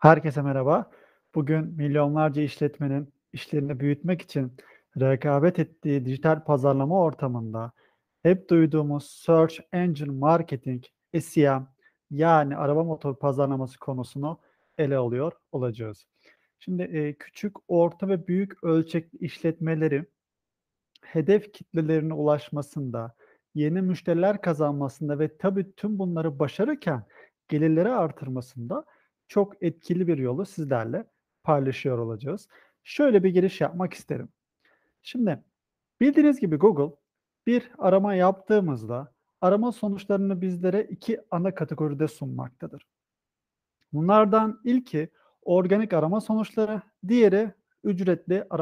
Herkese merhaba. Bugün milyonlarca işletmenin işlerini büyütmek için rekabet ettiği dijital pazarlama ortamında hep duyduğumuz Search Engine Marketing, SEM yani arama motor pazarlaması konusunu ele alıyor olacağız. Şimdi e, küçük, orta ve büyük ölçekli işletmeleri hedef kitlelerine ulaşmasında, yeni müşteriler kazanmasında ve tabii tüm bunları başarırken gelirleri artırmasında çok etkili bir yolu sizlerle paylaşıyor olacağız. Şöyle bir giriş yapmak isterim. Şimdi bildiğiniz gibi Google bir arama yaptığımızda arama sonuçlarını bizlere iki ana kategoride sunmaktadır. Bunlardan ilki organik arama sonuçları, diğeri ücretli arama